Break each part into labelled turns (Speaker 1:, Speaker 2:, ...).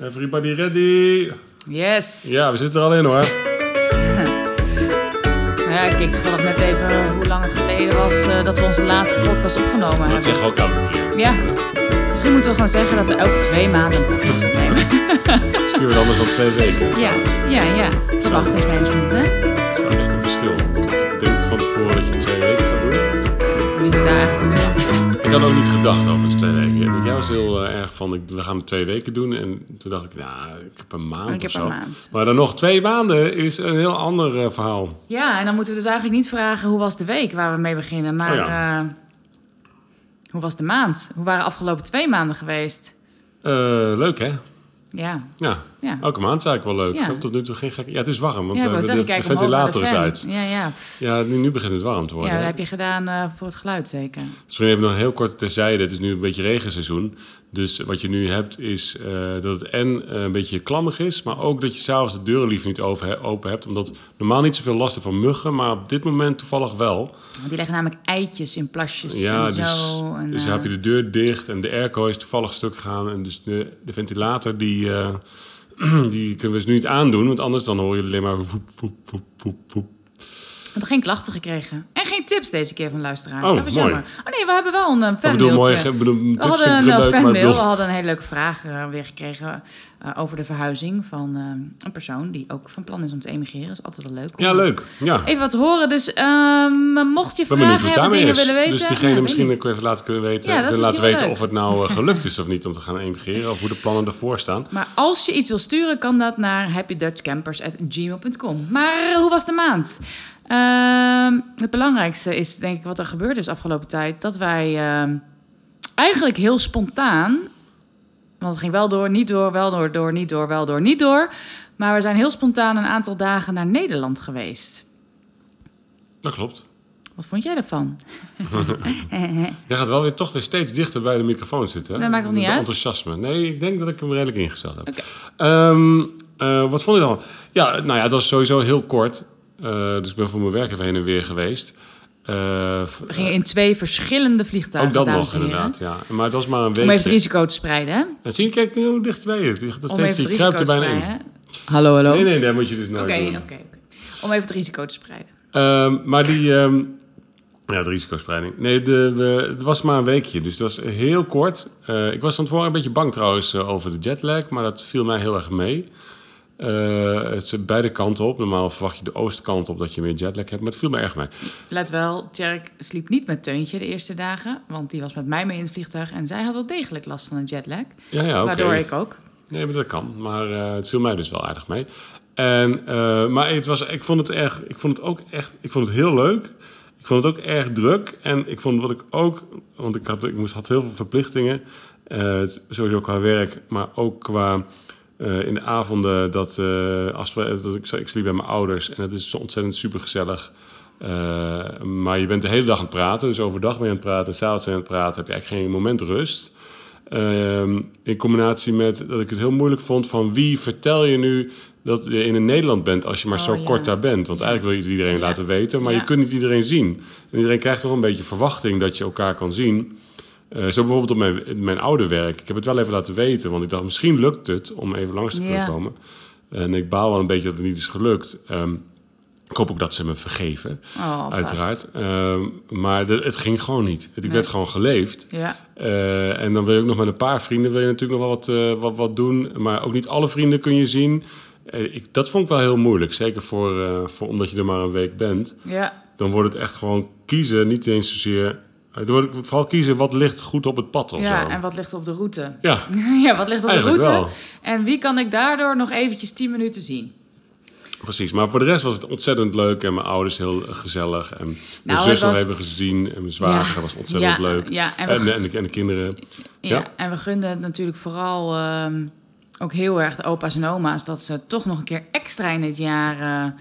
Speaker 1: Everybody ready?
Speaker 2: Yes.
Speaker 1: Ja, we zitten er al in hoor.
Speaker 2: Nou ja, ik keek toevallig net even hoe lang het geleden was eh, dat we onze laatste podcast opgenomen
Speaker 1: Dat
Speaker 2: hebben.
Speaker 1: zeggen we ook elke keer.
Speaker 2: Ja. Misschien moeten we gewoon zeggen dat we elke twee maanden een podcast opnemen.
Speaker 1: Kunnen we het anders op twee weken.
Speaker 2: ja, ja, ja. Verwachtingsmanagement, hè?
Speaker 1: Dat is wel echt een verschil. Ik denk van tevoren dat je twee weken Ik had ook niet gedacht over de twee weken. Jij was heel eh, erg van, we gaan het twee weken doen. En toen dacht ik, nou, ik heb een maand
Speaker 2: Ik
Speaker 1: of
Speaker 2: heb
Speaker 1: zo.
Speaker 2: een maand.
Speaker 1: Maar dan nog twee maanden is een heel ander eh, verhaal.
Speaker 2: Ja, en dan moeten we dus eigenlijk niet vragen hoe was de week waar we mee beginnen. Maar
Speaker 1: Oh ja.
Speaker 2: eh, hoe was de maand? Hoe waren de afgelopen twee maanden geweest?
Speaker 1: Leuk hè?
Speaker 2: Ja,
Speaker 1: Ja.
Speaker 2: Ja.
Speaker 1: Elke maand is eigenlijk wel leuk.
Speaker 2: Ja.
Speaker 1: Tot nu toe geen gek... Ja, het is warm, want
Speaker 2: ja,
Speaker 1: we de, de ventilator is uit.
Speaker 2: Ja, ja.
Speaker 1: Ja, nu, nu begint het warm te worden.
Speaker 2: Ja, dat heb je gedaan eh, voor het geluid zeker.
Speaker 1: Dus even nog heel kort terzijde. Het is nu een beetje regenseizoen. Dus wat je nu hebt is eh, dat het en eh, een beetje klammig is... maar ook dat je s'avonds de deuren liever niet over, open hebt. Omdat normaal niet zoveel last van muggen... maar op dit moment toevallig wel.
Speaker 2: Want die leggen namelijk eitjes in plasjes
Speaker 1: Ja,
Speaker 2: en
Speaker 1: dus,
Speaker 2: zo. En,
Speaker 1: dus dan heb je de deur dicht en de airco is toevallig stuk gegaan. En dus de, de ventilator die, die kunnen we dus nu niet aandoen. Want anders dan hoor je alleen maar... Woep.
Speaker 2: We hebben geen klachten gekregen. Geen tips deze keer van luisteraars.
Speaker 1: Oh,
Speaker 2: dat was
Speaker 1: mooi.
Speaker 2: jammer. Oh nee, we hebben wel een
Speaker 1: bedoel, mooi, ik bedoel,
Speaker 2: We hadden een fanmail.
Speaker 1: bedoel-
Speaker 2: We hadden een hele leuke vraag eh, weer gekregen eh, over de verhuizing van eh, een persoon die ook van plan is om te emigreren. Dat is altijd wel leuk.
Speaker 1: Ja, leuk. Ja.
Speaker 2: Even wat horen. Dus ehm, mocht je
Speaker 1: ben
Speaker 2: vragen hebben, dingen willen weten.
Speaker 1: dus
Speaker 2: Ja,
Speaker 1: diegene
Speaker 2: weet
Speaker 1: misschien
Speaker 2: niet.
Speaker 1: ook even laten kunnen weten,
Speaker 2: Ja,
Speaker 1: laten
Speaker 2: misschien
Speaker 1: weten of het nou eh, gelukt is of niet om te gaan emigreren. Of hoe de plannen ervoor staan.
Speaker 2: Maar als je iets wil sturen, kan dat naar happydutchcampers.gmail.com. Maar eh, hoe was de maand? Ehm, het belangrijkste is denk ik wat er gebeurd is afgelopen tijd. Dat wij ehm, eigenlijk heel spontaan... Want het ging wel door, niet door, wel door, door, niet door, wel door, niet door. Maar we zijn heel spontaan een aantal dagen naar Nederland geweest.
Speaker 1: Dat klopt.
Speaker 2: Wat vond jij ervan?
Speaker 1: Jij gaat wel weer toch weer steeds dichter bij de microfoon zitten. Hè?
Speaker 2: Dat maakt toch niet
Speaker 1: De
Speaker 2: uit?
Speaker 1: enthousiasme. Nee, ik denk dat ik hem redelijk ingesteld heb.
Speaker 2: Oké.
Speaker 1: Ehm, eh, wat vond je dan? Ja, nou ja, het was sowieso heel kort. Eh, dus ik ben voor mijn werk even heen en weer geweest. Eh,
Speaker 2: We gingen in twee verschillende vliegtuigen,
Speaker 1: ook dat
Speaker 2: dames
Speaker 1: nog
Speaker 2: en heren.
Speaker 1: inderdaad, ja. Maar het was maar een week.
Speaker 2: Om even het risico te spreiden, hè?
Speaker 1: En zie je, kijk hoe dichtbij gaat er
Speaker 2: Om
Speaker 1: steeds,
Speaker 2: even het
Speaker 1: je kruipt
Speaker 2: risico
Speaker 1: er
Speaker 2: te
Speaker 1: bijna in.
Speaker 2: Hallo, hallo.
Speaker 1: Nee, nee, daar moet je dus nooit
Speaker 2: Oké,
Speaker 1: doen.
Speaker 2: oké, oké. Om even het risico te spreiden.
Speaker 1: Ehm, maar die... ehm, ja, de risicospreiding. Nee, de, we, het was maar een weekje, dus het was heel kort. Eh, ik was van tevoren een beetje bang trouwens over de jetlag, maar dat viel mij heel erg mee. Eh, het is beide kanten op. Normaal verwacht je de oostkant op dat je meer jetlag hebt, maar het viel me erg mee.
Speaker 2: Let wel, Tjerk sliep niet met Teuntje de eerste dagen. Want die was met mij mee in het vliegtuig. En zij had wel degelijk last van een jetlag.
Speaker 1: Ja, ja.
Speaker 2: Waardoor ik ook.
Speaker 1: Nee, maar dat kan. Maar eh, het viel mij dus wel aardig mee. En, eh, maar het was, ik vond het erg, ik vond het ook echt, ik vond het heel leuk. Ik vond het ook erg druk. En ik vond wat ik ook, want ik had, ik moest, had heel veel verplichtingen. sowieso qua werk, maar ook qua eh, in de avonden dat, eh afspra- dat ik, ik sliep bij mijn ouders. En het is zo ontzettend super gezellig. maar je bent de hele dag aan het praten. Dus overdag ben je aan het praten en s'avonds ben je aan het praten. Heb je eigenlijk geen moment rust. Ehm, in combinatie met dat ik het heel moeilijk vond van wie vertel je nu dat je in Nederland bent als je maar
Speaker 2: Oh,
Speaker 1: zo
Speaker 2: ja.
Speaker 1: kort daar bent. Want eigenlijk wil je het iedereen
Speaker 2: Ja.
Speaker 1: laten weten, maar
Speaker 2: Ja.
Speaker 1: je kunt niet iedereen zien. En iedereen krijgt toch een beetje verwachting dat je elkaar kan zien. Eh, zo bijvoorbeeld op mijn, mijn oude werk. Ik heb het wel even laten weten, want ik dacht misschien lukt het om even langs te kunnen
Speaker 2: Ja.
Speaker 1: komen. En ik baal wel een beetje dat het niet is gelukt. Ehm, ik hoop ook dat ze me vergeven,
Speaker 2: Oh,
Speaker 1: uiteraard. Ehm, maar de- het ging gewoon niet. Het, ik
Speaker 2: Nee.
Speaker 1: werd gewoon geleefd.
Speaker 2: Ja.
Speaker 1: Eh, en dan wil je ook nog met een paar vrienden wil je natuurlijk nog wel wat, eh, wat, wat doen. Maar ook niet alle vrienden kun je zien. Ik, dat vond ik wel heel moeilijk. Zeker voor, voor omdat je er maar een week bent.
Speaker 2: Ja.
Speaker 1: Dan wordt het echt gewoon kiezen. Niet eens zozeer... eh, het vooral kiezen wat ligt goed op het pad of
Speaker 2: ja,
Speaker 1: zo.
Speaker 2: en wat ligt op de route?
Speaker 1: Ja,
Speaker 2: ja, wat ligt op de route?
Speaker 1: wel.
Speaker 2: En wie kan ik daardoor nog eventjes 10 minuten zien?
Speaker 1: precies. Maar voor de rest was het ontzettend leuk. En mijn ouders heel gezellig. En mijn
Speaker 2: Nou,
Speaker 1: zus
Speaker 2: het
Speaker 1: nog
Speaker 2: was-
Speaker 1: even gezien. En mijn zwager
Speaker 2: Ja.
Speaker 1: was ontzettend
Speaker 2: Ja,
Speaker 1: leuk.
Speaker 2: ja, en
Speaker 1: en,
Speaker 2: we-
Speaker 1: en, de, en de kinderen.
Speaker 2: Ja, en we gunden het natuurlijk vooral ehm, ook heel erg de opa's en oma's... dat ze toch nog een keer extra in het jaar eh,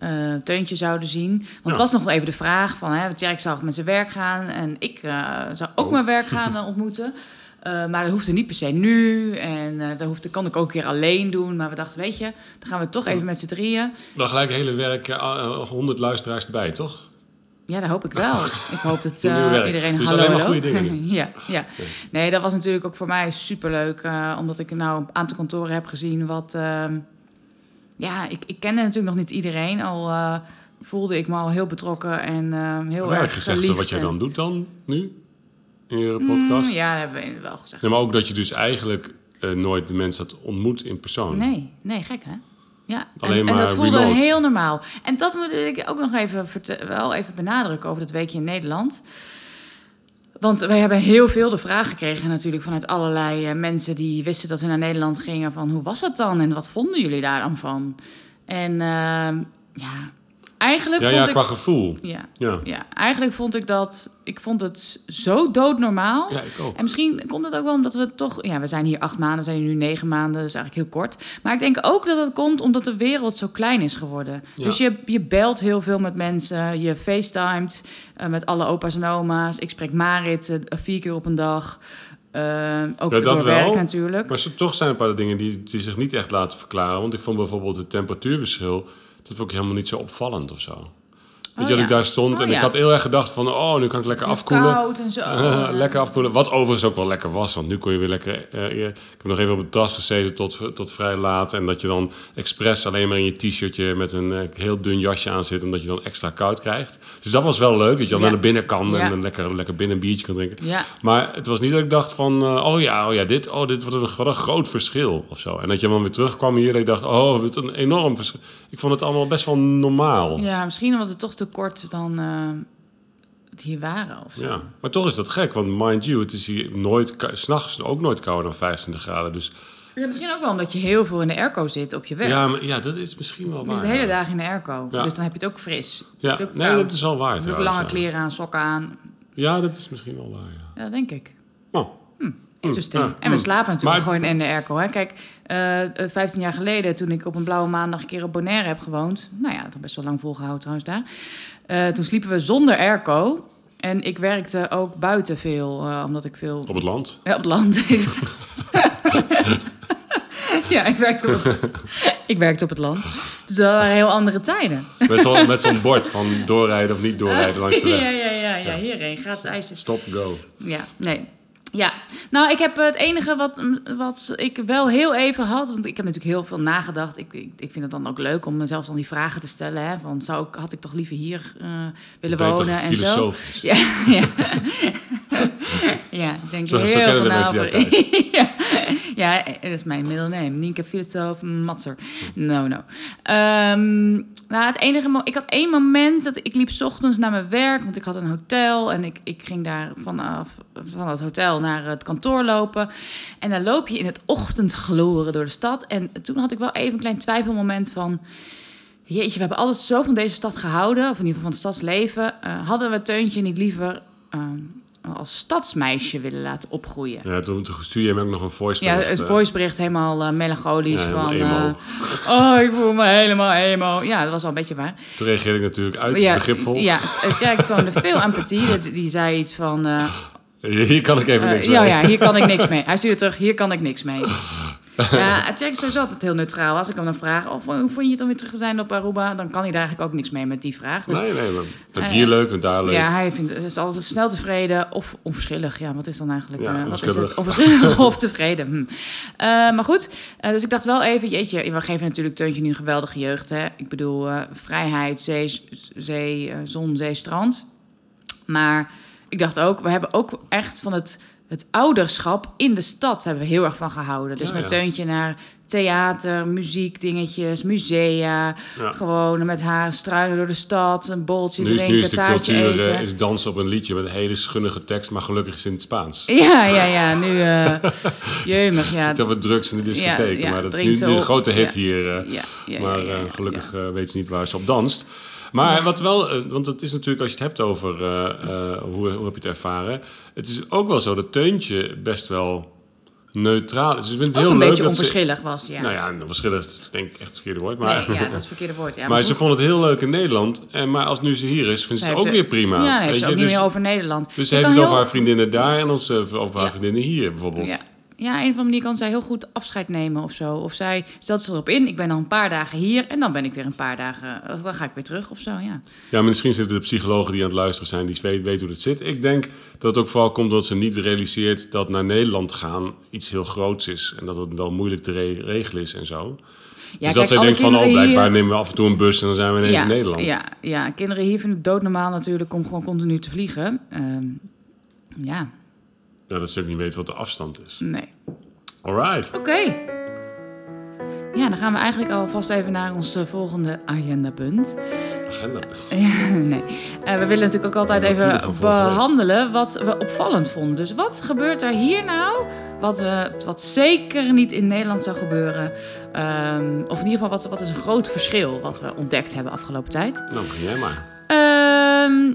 Speaker 2: eh, Teuntje zouden zien. Want
Speaker 1: Ja.
Speaker 2: het was nog even de vraag van... Hè, want Tjerk zou met zijn werk gaan en ik eh, zou ook
Speaker 1: Oh.
Speaker 2: mijn werk gaan eh, ontmoeten... Maar dat hoefde niet per se nu. En dat hoefde, kan ik ook een keer alleen doen. Maar we dachten, weet je, dan gaan we toch even met z'n drieën.
Speaker 1: Dan gelijk hele werk, eh, 100 luisteraars erbij, toch?
Speaker 2: Ja, dat hoop ik wel. ik hoop dat iedereen
Speaker 1: Dus
Speaker 2: hallo,
Speaker 1: alleen maar goede dingen
Speaker 2: ja, ja. Nee, dat was natuurlijk ook voor mij superleuk. omdat ik nou een aantal kantoren heb gezien wat... ja, ik, ik kende natuurlijk nog niet iedereen. Al eh, voelde ik me al heel betrokken en ehm, heel erg
Speaker 1: gezegd
Speaker 2: geliefd
Speaker 1: wat jij
Speaker 2: en-
Speaker 1: dan doet dan, nu? In je podcast?
Speaker 2: Mm, ja, dat hebben we wel gezegd.
Speaker 1: Nee, maar ook dat je dus eigenlijk eh, nooit de mensen had ontmoet in persoon.
Speaker 2: Nee, nee, gek hè? Ja,
Speaker 1: Alleen
Speaker 2: en, en
Speaker 1: maar
Speaker 2: dat voelde
Speaker 1: remote.
Speaker 2: heel normaal. En dat moet ik ook nog even, wel even benadrukken over dat weekje in Nederland. Want wij hebben heel veel de vraag gekregen natuurlijk vanuit allerlei eh, mensen die wisten dat we naar Nederland gingen. Van hoe was dat dan en wat vonden jullie daar dan van? En ehm, ja, eigenlijk
Speaker 1: Ja,
Speaker 2: vond
Speaker 1: ja,
Speaker 2: ik...
Speaker 1: qua gevoel.
Speaker 2: Ja,
Speaker 1: Ja.
Speaker 2: ja, eigenlijk vond ik dat... Ik vond het zo doodnormaal.
Speaker 1: Ja, ik ook.
Speaker 2: En misschien komt het ook wel omdat we toch... Ja, we zijn hier acht maanden, we zijn hier nu negen maanden. Dus eigenlijk heel kort. Maar ik denk ook dat het komt omdat de wereld zo klein is geworden.
Speaker 1: Ja.
Speaker 2: Dus je, je belt heel veel met mensen. Je facetimet eh, met alle opa's en oma's. Ik spreek Marit eh, vier keer op een dag. Eh, ook
Speaker 1: Ja, dat
Speaker 2: door
Speaker 1: wel.
Speaker 2: werk natuurlijk.
Speaker 1: Maar toch zijn een paar dingen die, die zich niet echt laten verklaren. Want ik vond bijvoorbeeld het temperatuurverschil... dat vond ik helemaal niet zo opvallend of zo. Weet je
Speaker 2: Oh,
Speaker 1: dat ik daar stond
Speaker 2: Oh,
Speaker 1: en ik had heel erg gedacht van... oh, nu kan ik lekker afkoelen.
Speaker 2: koud en zo.
Speaker 1: Lekker afkoelen. Wat overigens ook wel lekker was. Want nu kon je weer lekker... je- ik heb nog even op het terras gezeten tot, tot vrij laat. En dat je dan expres alleen maar in je t-shirtje... met een eh, heel dun jasje aan zit. Omdat je dan extra koud krijgt. Dus dat was wel leuk. Dat je dan naar binnen kan. En een lekker, lekker binnen een biertje kan drinken.
Speaker 2: Ja.
Speaker 1: Maar het was niet dat ik dacht van... eh, oh ja, oh ja, dit, oh, dit wat een, wat een groot verschil. Of zo. En dat je dan weer terugkwam hier. Dat ik dacht, oh, wat een enorm verschil. Ik vond het allemaal best wel normaal. Ja.
Speaker 2: Ja, misschien omdat het toch te kort dan eh, het hier waren of zo.
Speaker 1: Maar toch is dat gek. Want mind you, het is hier nooit... S'nachts ook nooit kouder dan 25 graden. Dus
Speaker 2: Ja, misschien ook wel omdat je heel veel in de airco zit op je werk.
Speaker 1: ja, maar, ja dat is misschien wel waar.
Speaker 2: de hele
Speaker 1: ja.
Speaker 2: dag in de airco.
Speaker 1: Ja.
Speaker 2: Dus dan heb je het ook fris.
Speaker 1: Ja,
Speaker 2: ook
Speaker 1: nee, dat is wel waar.
Speaker 2: Je hebt ook lange
Speaker 1: ja.
Speaker 2: kleren aan, sokken aan.
Speaker 1: Ja, dat is misschien wel waar, ja.
Speaker 2: Ja, denk ik.
Speaker 1: Oh.
Speaker 2: Interesting.
Speaker 1: ja,
Speaker 2: en we
Speaker 1: hm.
Speaker 2: slapen natuurlijk
Speaker 1: Maar-
Speaker 2: gewoon in de airco. Hè? Kijk, eh, eh, 15 jaar geleden, toen ik op een blauwe maandag een keer op Bonaire heb gewoond. Nou ja, dat best wel lang volgehouden trouwens daar. Eh, toen sliepen we zonder airco. En ik werkte ook buiten veel, eh, omdat ik veel
Speaker 1: Op het land.
Speaker 2: Ja, op het land. ja, ik werkte, op, ik werkte op het land. Dus dat waren heel andere tijden.
Speaker 1: Met zo'n met zo'n bord van doorrijden of niet doorrijden langs de
Speaker 2: ja,
Speaker 1: weg.
Speaker 2: ja, ja, ja, hierheen. Gratis ijsjes.
Speaker 1: Stop, go.
Speaker 2: Ja, nee. Ja, nou, ik heb het enige wat, wat ik wel heel even had, want ik heb natuurlijk heel veel nagedacht. Ik, ik, ik vind het dan ook leuk om mezelf dan die vragen te stellen. Hè, van, zou ik, had ik toch liever hier eh, willen wonen en zo? Ja, ja. ja, ik denk
Speaker 1: Zo-
Speaker 2: heel veel
Speaker 1: mensen
Speaker 2: ja, ja, dat is mijn middelname. Nienke Filosoof Matser. No, no. Ehm, nou, het enige... Ik had één moment dat ik liep 's ochtends naar mijn werk... want ik had een hotel en ik, ik ging daar vanaf van het hotel naar het kantoor lopen. En dan loop je in het ochtendgloren door de stad. En toen had ik wel even een klein twijfelmoment van... Jeetje, we hebben altijd zo van deze stad gehouden, of in ieder geval van het stadsleven. Eh, hadden we Teuntje niet liever eh, als stadsmeisje willen laten opgroeien?
Speaker 1: Ja, toen, stuurde je me ook nog een voice
Speaker 2: Ja, het voicebericht helemaal eh, melancholisch.
Speaker 1: Ja, helemaal
Speaker 2: van, eh, oh, ik voel me helemaal emo. Ja, dat was wel een beetje waar.
Speaker 1: Toen reageerde ik natuurlijk uit,
Speaker 2: ja,
Speaker 1: begripvol.
Speaker 2: Ja, het, ja, ik toonde veel empathie. Die, die zei iets van... eh,
Speaker 1: Hier kan ik even niks
Speaker 2: ja,
Speaker 1: mee.
Speaker 2: ja, hier kan ik niks mee. Hij stuurde terug, hier kan ik niks mee. Ja, het is sowieso altijd heel neutraal. Als ik hem dan vraag, of, hoe vond je het om weer terug te zijn op Aruba? Dan kan hij daar eigenlijk ook niks mee met die vraag. Dus
Speaker 1: Nee, nee, maar vindt
Speaker 2: Eh,
Speaker 1: hier leuk, vindt daar leuk.
Speaker 2: ja, hij vindt, is altijd snel tevreden of onverschillig. Ja, wat is dan eigenlijk?
Speaker 1: Ja,
Speaker 2: eh, wat is het?
Speaker 1: onverschillig.
Speaker 2: Of tevreden. Hm. Eh, maar goed, dus ik dacht wel even, jeetje, we geven natuurlijk Teuntje nu een geweldige jeugd. Hè? Ik bedoel, vrijheid, zee, zee zon, zee, strand. Maar ik dacht ook, we hebben ook echt van het, het ouderschap in de stad hebben we heel erg van gehouden. Dus
Speaker 1: Ja,
Speaker 2: met
Speaker 1: ja.
Speaker 2: Teuntje naar theater, muziek, dingetjes, musea.
Speaker 1: Ja.
Speaker 2: Gewoon met haar struinen door de stad, een boltje
Speaker 1: Nu, is-
Speaker 2: drinken,
Speaker 1: nu is de
Speaker 2: taartje
Speaker 1: cultuur
Speaker 2: eten.
Speaker 1: eh, is dansen op een liedje met een hele schunnige tekst, maar gelukkig is het in het Spaans.
Speaker 2: Ja, ja, ja. Nu, eh jeumig, ja.
Speaker 1: Het over drugs in de discotheek, maar dat is nu,
Speaker 2: op.
Speaker 1: grote hit hier. eh, maar gelukkig weet ze niet waar ze op danst. Maar wat wel, eh, want het is natuurlijk als je het hebt over eh, eh, hoe, hoe heb je het ervaren. Het is ook wel zo dat Teuntje best wel neutraal is. Dus ik vind het
Speaker 2: Ook
Speaker 1: heel
Speaker 2: een
Speaker 1: leuk
Speaker 2: beetje
Speaker 1: dat ze-
Speaker 2: onverschillig was, ja.
Speaker 1: Nou ja, verschillen is denk ik echt het verkeerde woord. Maar,
Speaker 2: nee, ja, dat is het verkeerde woord. Ja,
Speaker 1: maar ze vond het heel leuk in Nederland. En, maar als nu ze hier is, vindt ze het
Speaker 2: heeft
Speaker 1: ook
Speaker 2: ze-
Speaker 1: weer prima.
Speaker 2: Ja, heeft
Speaker 1: Weet je?
Speaker 2: ook niet
Speaker 1: dus,
Speaker 2: meer over Nederland.
Speaker 1: Dus ze heeft het
Speaker 2: heel-
Speaker 1: over haar vriendinnen daar en ons over haar
Speaker 2: Ja.
Speaker 1: vriendinnen hier bijvoorbeeld.
Speaker 2: Ja, Ja, een of andere manier kan zij heel goed afscheid nemen of zo. Of zij stelt zich erop in, ik ben dan een paar dagen hier... en dan ben ik weer een paar dagen... eh, dan ga ik weer terug of zo, ja.
Speaker 1: Ja, maar misschien zitten de psychologen die aan het luisteren zijn, die weten weet hoe het zit. Ik denk dat het ook vooral komt dat ze niet realiseert dat naar Nederland gaan iets heel groots is. En dat het wel moeilijk te re- regelen is en zo.
Speaker 2: ja
Speaker 1: dus dat zij denkt van, oh, blijkbaar
Speaker 2: hier-
Speaker 1: nemen we af en toe een bus en dan zijn we ineens
Speaker 2: ja,
Speaker 1: in Nederland.
Speaker 2: Ja, ja, kinderen hier vinden het doodnormaal natuurlijk om gewoon continu te vliegen. Ehm, ja,
Speaker 1: Ja, dat ze ook niet weten wat de afstand is.
Speaker 2: nee.
Speaker 1: Alright.
Speaker 2: Oké. Ja, dan gaan we eigenlijk alvast even naar ons eh, volgende agendapunt.
Speaker 1: Agenda.
Speaker 2: Ja, nee. Eh, we willen natuurlijk ook altijd even behandelen wat we opvallend vonden. Dus wat gebeurt er hier nou wat, eh, wat zeker niet in Nederland zou gebeuren? Ehm, of in ieder geval, wat, wat is een groot verschil wat we ontdekt hebben afgelopen tijd?
Speaker 1: Nou, begin jij maar.
Speaker 2: Ehm,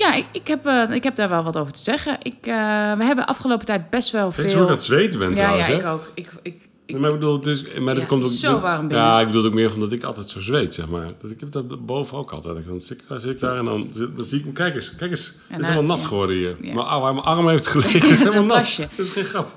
Speaker 2: ja, ik, ik, heb, eh, ik heb daar wel wat over te zeggen. Ik, eh, we hebben afgelopen tijd best wel veel...
Speaker 1: ik aan het zweten ben
Speaker 2: ja,
Speaker 1: trouwens,
Speaker 2: ja,
Speaker 1: hè?
Speaker 2: ik ook. Ik, ik, ik,
Speaker 1: Maar ik bedoel, het is, maar dat komt ook...
Speaker 2: zo warm binnen.
Speaker 1: Ja, ik bedoel ook meer van dat ik altijd zo zweet, zeg maar. Dat ik heb dat boven ook altijd. Dan zit ik daar, zit ik daar en dan, dan zie ik me... Kijk eens, kijk eens. het is
Speaker 2: nou,
Speaker 1: helemaal nat
Speaker 2: ja.
Speaker 1: geworden hier.
Speaker 2: Ja.
Speaker 1: Arm, waar mijn arm heeft gelegen
Speaker 2: Het
Speaker 1: is
Speaker 2: is
Speaker 1: helemaal nat.
Speaker 2: plasje.
Speaker 1: Dat is geen grap.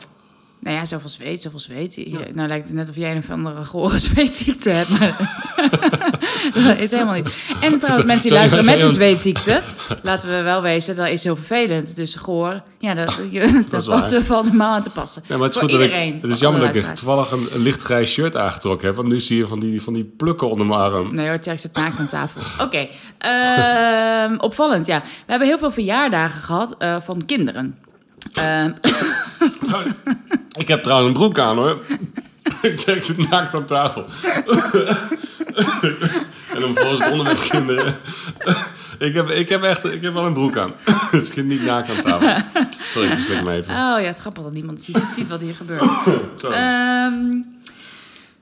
Speaker 2: Nou ja, zoveel zweet, zoveel zweet. Nou lijkt het net of jij een of andere gore zweetziekte hebt, maar dat is helemaal niet. En trouwens, mensen die luisteren met een zweetziekte, laten we wel wezen, dat is heel vervelend. Dus goor, ja, dat, je, dat valt, helemaal aan te passen.
Speaker 1: Ja, maar het is
Speaker 2: Voor
Speaker 1: goed dat ik...
Speaker 2: iedereen.
Speaker 1: Het is jammer dat ik toevallig een, een lichtgrijs shirt aangetrokken heb. Want nu zie je van die, van die plukken onder mijn arm.
Speaker 2: Nee hoor, Tjerk zit naakt aan tafel. Oké, ehm, opvallend, ja. We hebben heel veel verjaardagen gehad eh, van kinderen. Ehm,
Speaker 1: Ik heb trouwens een broek aan, hoor. Ik ik zit naakt aan tafel. en dan volgens het onderwerp kinderen. ik, heb, ik, heb echt, ik heb wel een broek aan. dus ik niet naakt aan tafel. Sorry, ik verslik me even.
Speaker 2: oh ja, het is grappig dat niemand ziet, ziet wat hier gebeurt. Ehm,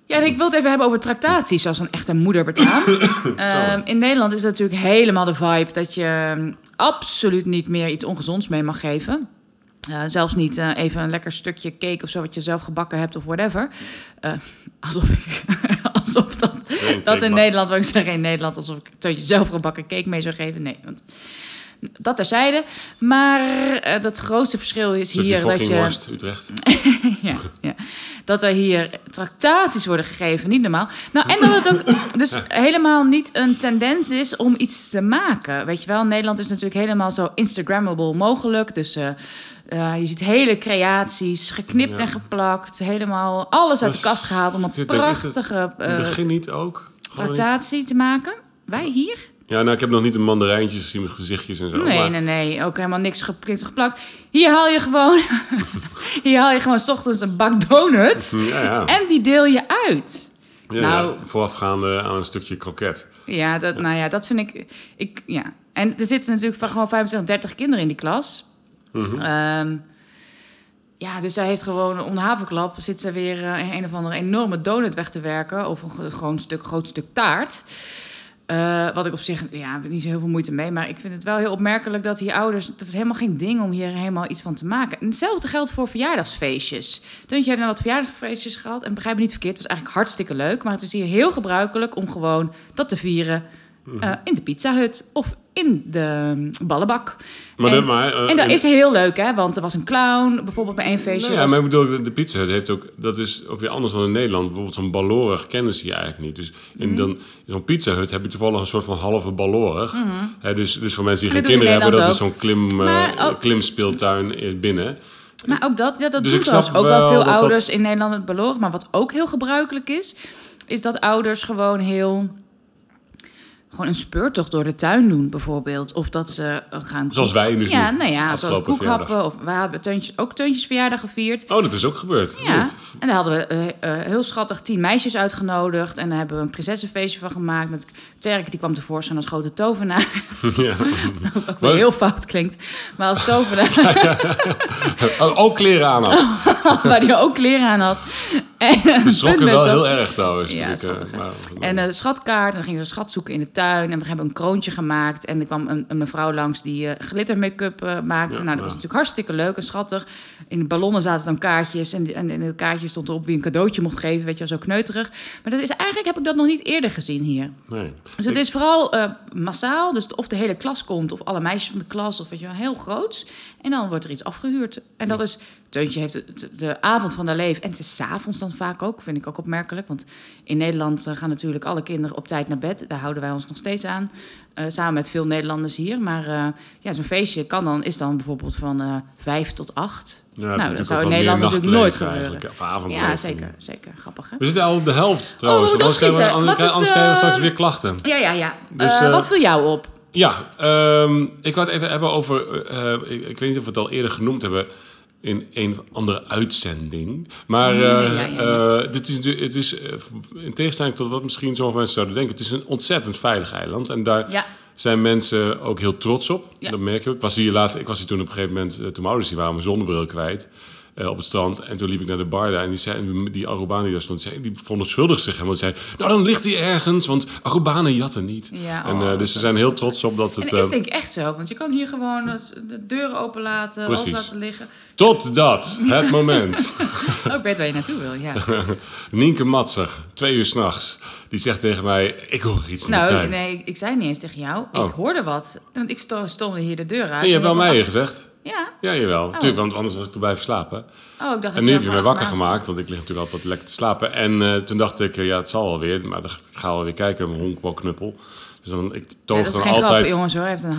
Speaker 2: ja, en ik wil het even hebben over tractaties, zoals een echte moeder betaamt. Ehm, in Nederland is het natuurlijk helemaal de vibe dat je ehm, absoluut niet meer iets ongezonds mee mag geven. Eh, zelfs niet eh, even een lekker stukje cake of zo wat je zelf gebakken hebt of whatever. Eh, alsof ik, alsof dat, dat in Nederland, wat ik zeg in Nederland, alsof ik een je zelf gebakken cake mee zou geven. Nee, want dat terzijde. Maar eh, dat grootste verschil is hier dat je
Speaker 1: worst, Utrecht.
Speaker 2: ja, ja. Dat er hier tractaties worden gegeven, niet normaal. Nou, en dat het ook dus helemaal niet een tendens is om iets te maken. Weet je wel, Nederland is natuurlijk helemaal zo Instagrammable mogelijk. Dus eh, eh, je ziet hele creaties, geknipt
Speaker 1: Ja.
Speaker 2: en geplakt. Helemaal alles uit de kast gehaald om een prachtige eh,
Speaker 1: begin niet ook.
Speaker 2: Tractatie te maken. Wij hier?
Speaker 1: Ja, nou, ik heb nog niet de mandarijntjes gezien met gezichtjes en zo.
Speaker 2: Nee,
Speaker 1: maar-
Speaker 2: nee, nee. Ook helemaal niks geplakt. Hier haal je gewoon, hier haal je gewoon 's ochtends een bak donuts.
Speaker 1: Ja, ja.
Speaker 2: En die deel je uit.
Speaker 1: ja,
Speaker 2: nou-
Speaker 1: voorafgaande aan een stukje kroket.
Speaker 2: Ja, dat, nou ja, dat vind ik, ik. Ja. En er zitten natuurlijk van gewoon 25, 30 kinderen in die klas. Ehm, ja, dus zij heeft gewoon om de havenklap zit ze weer eh, een of andere enorme donut weg te werken. Of een ge- gewoon stuk, groot stuk taart. Eh, wat ik op zich, ja, niet zo heel veel moeite mee. Maar ik vind het wel heel opmerkelijk dat hier ouders... Dat is helemaal geen ding om hier helemaal iets van te maken. En hetzelfde geldt voor verjaardagsfeestjes. Tuntje heeft nou wat verjaardagsfeestjes gehad. En begrijp me niet verkeerd, het was eigenlijk hartstikke leuk. Maar het is hier heel gebruikelijk om gewoon dat te vieren... eh, in de Pizza Hut of in de mm, ballenbak.
Speaker 1: Maar
Speaker 2: en,
Speaker 1: dat- maar, eh,
Speaker 2: en dat
Speaker 1: in-
Speaker 2: is heel leuk, hè? Want er was een clown, bijvoorbeeld bij één feestje.
Speaker 1: Nou ja,
Speaker 2: was-
Speaker 1: maar ik bedoel, de, Pizza Hut heeft ook... Dat is ook weer anders dan in Nederland. Bijvoorbeeld zo'n ballorig kennen ze eigenlijk niet. Dus
Speaker 2: Mhm.
Speaker 1: in, dan, in zo'n Pizza Hut heb je toevallig een soort van halve ballorig. Hè, dus, dus voor mensen die geen kinderen hebben... Dat is zo'n klim, eh,
Speaker 2: ook-
Speaker 1: klimspeeltuin eh, binnen.
Speaker 2: Maar ook dat, ja, dat
Speaker 1: Dus
Speaker 2: trouwens
Speaker 1: snap
Speaker 2: ook wel
Speaker 1: wel
Speaker 2: veel
Speaker 1: dat dat-
Speaker 2: ouders in Nederland het beloven. Maar wat ook heel gebruikelijk is, is dat ouders gewoon heel... Gewoon een speurtocht door de tuin doen, bijvoorbeeld. Of dat ze eh, gaan...
Speaker 1: Zoals wij dus
Speaker 2: Ja, nou ja, zoals koekhappen. Of we hebben teuntjes, ook Teuntjes verjaardag gevierd.
Speaker 1: Oh, dat is ook gebeurd.
Speaker 2: Ja, en daar hadden we eh, eh, heel schattig tien meisjes uitgenodigd. En daar hebben we een prinsessenfeestje van gemaakt. Met Terk, die kwam tevoorschijn als grote tovenaar.
Speaker 1: ja.
Speaker 2: ook ook weer heel fout klinkt. Maar als tovenaar,
Speaker 1: Oh, ook kleren aan had.
Speaker 2: waar die ook kleren aan had.
Speaker 1: Die schrokken wel heel erg trouwens.
Speaker 2: Ja,
Speaker 1: eh,
Speaker 2: schattig, hè?
Speaker 1: maar-
Speaker 2: En een schatkaart. En dan gingen we een schat zoeken in de tuin. En we hebben een kroontje gemaakt. En er kwam een, een mevrouw langs die eh glitter make-up eh, maakte.
Speaker 1: Ja,
Speaker 2: nou, dat was natuurlijk hartstikke leuk en schattig. In de ballonnen zaten dan kaartjes. En, en in het kaartje stond erop wie een cadeautje mocht geven. Weet je wel, zo kneuterig. Maar dat is, eigenlijk heb ik dat nog niet eerder gezien hier.
Speaker 1: nee.
Speaker 2: Dus het is vooral eh, massaal. Dus of de hele klas komt, of alle meisjes van de klas, of weet je wel, heel groot. En dan wordt er iets afgehuurd. En dat is Teuntje heeft de, de- de avond van haar leven. En het is s'avonds dan vaak ook, vind ik ook opmerkelijk. Want in Nederland eh, gaan natuurlijk alle kinderen op tijd naar bed. Daar houden wij ons nog steeds aan. eh, samen met veel Nederlanders hier. Maar eh, ja, zo'n feestje kan dan, is dan bijvoorbeeld van eh vijf tot acht.
Speaker 1: Ja,
Speaker 2: nou, dat zou in Nederland natuurlijk nooit gebeuren.
Speaker 1: eigenlijk, Of avondleven.
Speaker 2: Ja, zeker, zeker. Grappig, hè?
Speaker 1: We zitten al op de helft trouwens.
Speaker 2: Oh, we
Speaker 1: want
Speaker 2: moeten
Speaker 1: anders krijgen we, straks weer klachten.
Speaker 2: Ja, ja, ja.
Speaker 1: Dus,
Speaker 2: wat viel jou op?
Speaker 1: Ja, ehm, ik wou het even hebben over. ik, ik weet niet of we het al eerder genoemd hebben in een of andere uitzending. Maar eh,
Speaker 2: ja, ja, ja.
Speaker 1: eh, dit is, het is eh, in tegenstelling tot wat misschien sommige mensen zouden denken, het is een ontzettend veilig eiland. En daar
Speaker 2: Ja.
Speaker 1: zijn mensen ook heel trots op. Dat merk je ook. Ik was hier laatst, ik was hier toen op een gegeven moment, toen mijn ouders hier waren, mijn zonnebril kwijt. Eh, op het strand. En toen liep ik naar de bar daar. En die, zei, die Arubanen die daar stond, zei, die verontschuldigde zich. En zei, nou dan ligt hij ergens. Want Arubanen jatten niet.
Speaker 2: Ja,
Speaker 1: en,
Speaker 2: oh,
Speaker 1: eh, dus ze zijn heel trots op dat
Speaker 2: En
Speaker 1: het...
Speaker 2: dat is
Speaker 1: eh,
Speaker 2: denk ik echt zo. Want je kan hier gewoon de deuren openlaten, alles
Speaker 1: Precies.
Speaker 2: laten liggen.
Speaker 1: Totdat het moment.
Speaker 2: Oh, ik weet waar je naartoe wil, ja.
Speaker 1: Nienke Matser, twee uur s'nachts. Die zegt tegen mij, ik hoor iets in de
Speaker 2: Nou,
Speaker 1: tuin.
Speaker 2: nee, ik, ik zei niet eens tegen jou.
Speaker 1: Oh.
Speaker 2: Ik hoorde wat. Want ik sto- stoomde hier de deur uit.
Speaker 1: En je hebt
Speaker 2: En
Speaker 1: wel mij gezegd.
Speaker 2: Ja?
Speaker 1: Ja, jawel. Tuurlijk, want anders was ik toen blijven slapen.
Speaker 2: Oh, ik dacht
Speaker 1: En nu heb je mij wakker gemaakt, want ik lig natuurlijk altijd lekker te slapen. En eh, toen dacht ik, eh, ja, het zal wel weer. Maar dan ik, ik ga wel weer kijken mijn honkbalknuppel. Dus dan, ik
Speaker 2: Ja,
Speaker 1: toog
Speaker 2: dat is
Speaker 1: dan
Speaker 2: geen grap,
Speaker 1: altijd...
Speaker 2: jongens hoor. Hij heeft een